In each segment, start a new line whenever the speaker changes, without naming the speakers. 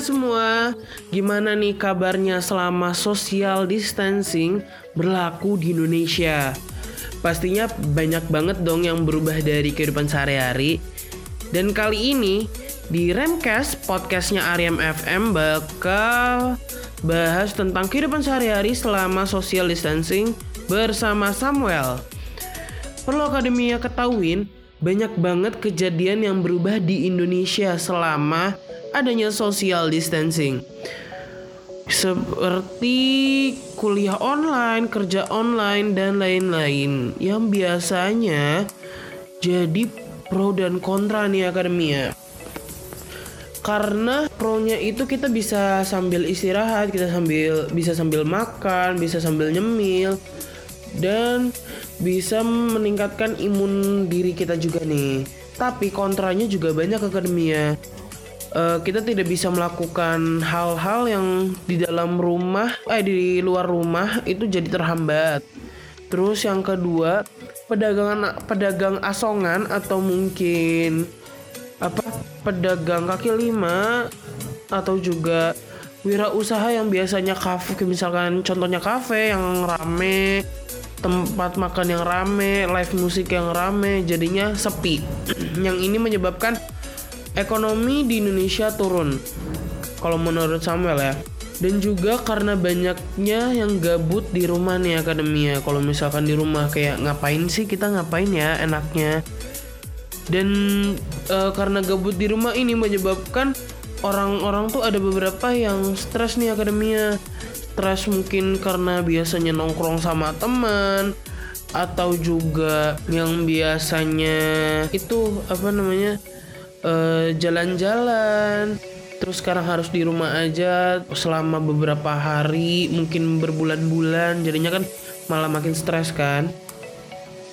semua, gimana nih kabarnya selama social distancing berlaku di Indonesia? Pastinya banyak banget dong yang berubah dari kehidupan sehari-hari. Dan kali ini di Remcast podcastnya Ariam FM bakal bahas tentang kehidupan sehari-hari selama social distancing bersama Samuel. Perlu akademia ketahuin, banyak banget kejadian yang berubah di Indonesia selama adanya social distancing. Seperti kuliah online, kerja online, dan lain-lain yang biasanya jadi pro dan kontra nih akademia. Karena pro-nya itu kita bisa sambil istirahat, kita sambil bisa sambil makan, bisa sambil nyemil dan bisa meningkatkan imun diri kita juga nih. Tapi kontranya juga banyak akademia uh, kita tidak bisa melakukan hal-hal yang di dalam rumah eh di luar rumah itu jadi terhambat. Terus yang kedua, pedagang pedagang asongan atau mungkin apa? pedagang kaki lima atau juga wirausaha yang biasanya kafe misalkan contohnya kafe yang rame tempat makan yang rame live musik yang rame jadinya sepi yang ini menyebabkan ekonomi di Indonesia turun. Kalau menurut Samuel ya. Dan juga karena banyaknya yang gabut di rumah nih akademia. Kalau misalkan di rumah kayak ngapain sih kita ngapain ya enaknya. Dan e, karena gabut di rumah ini menyebabkan orang-orang tuh ada beberapa yang stres nih akademia. Stres mungkin karena biasanya nongkrong sama teman atau juga yang biasanya itu apa namanya jalan-jalan. Terus sekarang harus di rumah aja selama beberapa hari mungkin berbulan-bulan. Jadinya kan malah makin stres kan.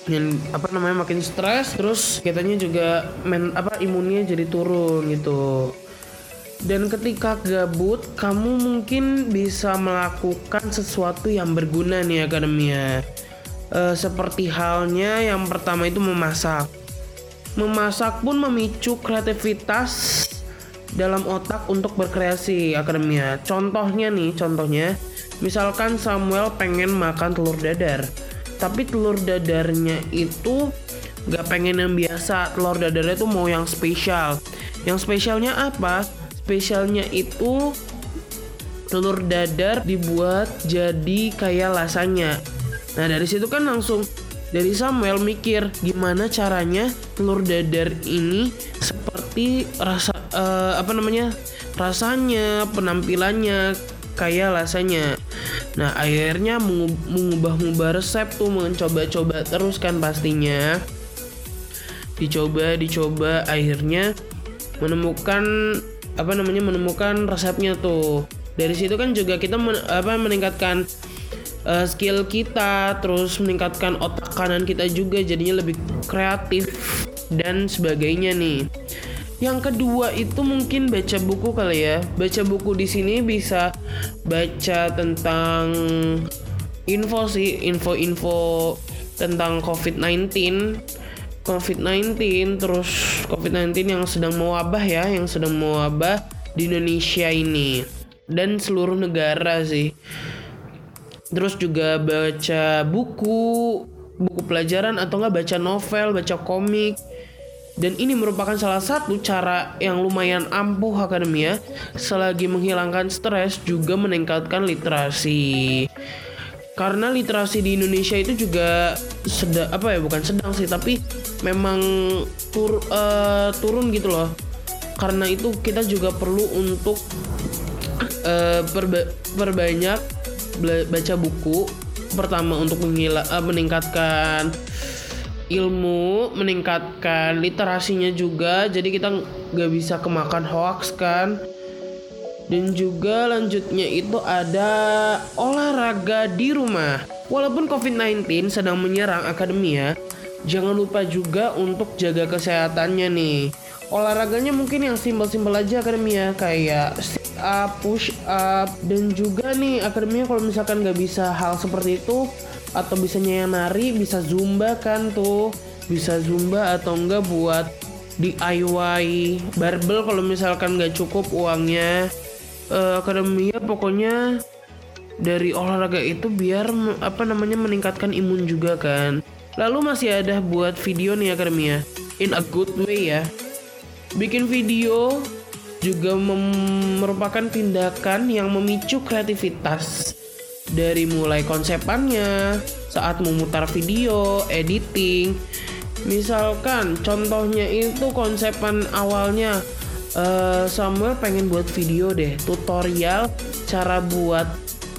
Yang apa namanya makin stres. Terus kitanya juga men apa imunnya jadi turun gitu. Dan ketika gabut kamu mungkin bisa melakukan sesuatu yang berguna nih akademia. E, seperti halnya yang pertama itu memasak Memasak pun memicu kreativitas dalam otak untuk berkreasi akademia. Contohnya nih, contohnya misalkan Samuel pengen makan telur dadar, tapi telur dadarnya itu gak pengen yang biasa, telur dadarnya tuh mau yang spesial. Yang spesialnya apa? Spesialnya itu telur dadar dibuat jadi kayak lasanya. Nah dari situ kan langsung dari Samuel mikir gimana caranya telur dadar ini seperti rasa uh, apa namanya rasanya penampilannya kayak rasanya nah akhirnya mengubah-ubah resep tuh mencoba-coba terus kan pastinya. Dicoba dicoba akhirnya menemukan apa namanya menemukan resepnya tuh. Dari situ kan juga kita men, apa meningkatkan uh, skill kita, terus meningkatkan otak kanan kita juga jadinya lebih kreatif dan sebagainya nih. Yang kedua itu mungkin baca buku kali ya. Baca buku di sini bisa baca tentang info sih, info-info tentang COVID-19. COVID-19 terus COVID-19 yang sedang mewabah ya, yang sedang mewabah di Indonesia ini dan seluruh negara sih terus juga baca buku buku pelajaran atau enggak baca novel baca komik. Dan ini merupakan salah satu cara yang lumayan ampuh akademia selagi menghilangkan stres juga meningkatkan literasi. Karena literasi di Indonesia itu juga sedang apa ya bukan sedang sih tapi memang tur, uh, turun gitu loh. Karena itu kita juga perlu untuk uh, perba perbanyak baca buku pertama untuk menghila, uh, meningkatkan ilmu, meningkatkan literasinya juga. Jadi kita nggak bisa kemakan hoax kan. Dan juga lanjutnya itu ada olahraga di rumah. Walaupun COVID-19 sedang menyerang akademia, jangan lupa juga untuk jaga kesehatannya nih. Olahraganya mungkin yang simpel-simpel aja akademia kayak up, push up, dan juga nih akademinya kalau misalkan nggak bisa hal seperti itu atau bisa yang nari, bisa zumba kan tuh, bisa zumba atau enggak buat DIY barbel kalau misalkan nggak cukup uangnya uh, akademia pokoknya dari olahraga itu biar apa namanya meningkatkan imun juga kan. Lalu masih ada buat video nih akademia in a good way ya. Bikin video juga merupakan tindakan yang memicu kreativitas dari mulai konsepannya saat memutar video, editing. Misalkan contohnya itu konsepan awalnya uh, Samuel pengen buat video deh tutorial cara buat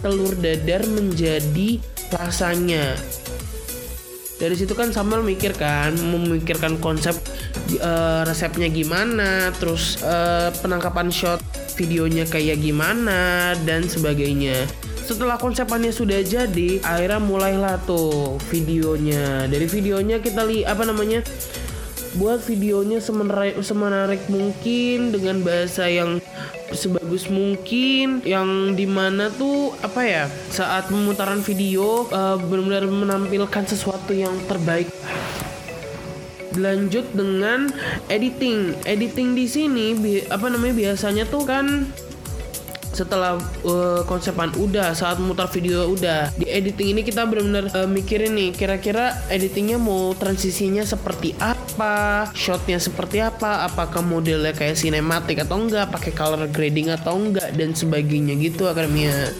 telur dadar menjadi rasanya dari situ kan Samuel mikir kan memikirkan konsep uh, resepnya gimana terus uh, penangkapan shot videonya kayak gimana dan sebagainya. Setelah konsepannya sudah jadi akhirnya mulailah tuh videonya. Dari videonya kita lihat apa namanya buat videonya semenarik, semenarik mungkin dengan bahasa yang sebagus mungkin yang di mana tuh apa ya saat pemutaran video uh, benar-benar menampilkan sesuatu yang terbaik lanjut dengan editing. Editing di sini apa namanya biasanya tuh kan setelah uh, konsepan udah saat mutar video udah. Di editing ini kita benar-benar uh, mikirin nih kira-kira editingnya mau transisinya seperti apa shotnya seperti apa apakah modelnya kayak sinematik atau enggak pakai color grading atau enggak dan sebagainya gitu akademia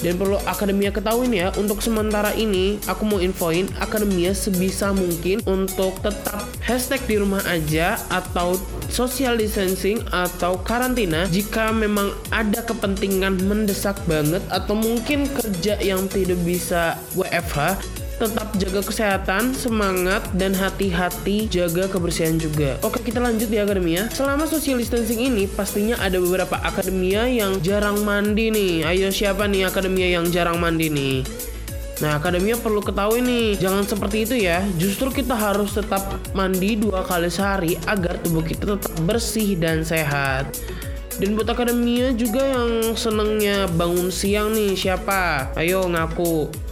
dan perlu akademia ketahuin ya, untuk sementara ini aku mau infoin akademia sebisa mungkin untuk tetap hashtag di rumah aja atau social distancing atau karantina jika memang ada kepentingan mendesak banget atau mungkin kerja yang tidak bisa WFH tetap jaga kesehatan, semangat, dan hati-hati jaga kebersihan juga. Oke, kita lanjut ya akademia. Selama social distancing ini, pastinya ada beberapa akademia yang jarang mandi nih. Ayo siapa nih akademia yang jarang mandi nih? Nah, akademia perlu ketahui nih, jangan seperti itu ya. Justru kita harus tetap mandi dua kali sehari agar tubuh kita tetap bersih dan sehat. Dan buat akademia juga yang senengnya bangun siang nih, siapa? Ayo ngaku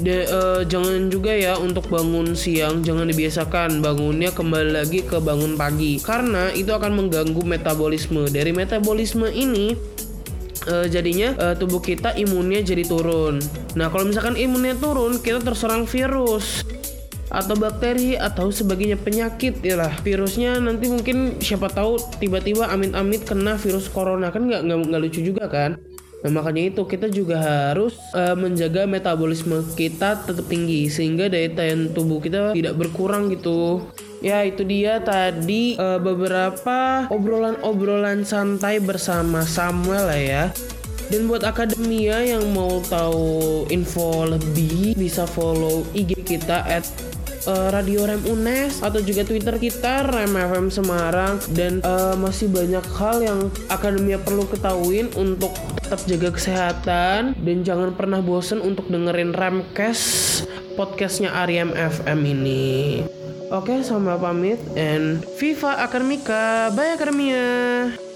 de, uh, jangan juga ya untuk bangun siang jangan dibiasakan. Bangunnya kembali lagi ke bangun pagi. Karena itu akan mengganggu metabolisme. Dari metabolisme ini uh, jadinya uh, tubuh kita imunnya jadi turun. Nah kalau misalkan imunnya turun kita terserang virus atau bakteri atau sebagainya penyakit ya lah. Virusnya nanti mungkin siapa tahu tiba-tiba amit-amit kena virus corona. Kan nggak nggak lucu juga kan Nah makanya itu kita juga harus uh, menjaga metabolisme kita tetap tinggi sehingga daya tahan tubuh kita tidak berkurang gitu. Ya itu dia tadi uh, beberapa obrolan-obrolan santai bersama Samuel lah ya. Dan buat akademia yang mau tahu info lebih bisa follow IG kita at uh, Radio Rem UNES atau juga Twitter kita Rem FM Semarang dan uh, masih banyak hal yang akademia perlu ketahuin untuk tetap jaga kesehatan dan jangan pernah bosen untuk dengerin Remcast podcastnya Ariam FM ini. Oke, sama pamit and Viva Akademika. Bye Akademia.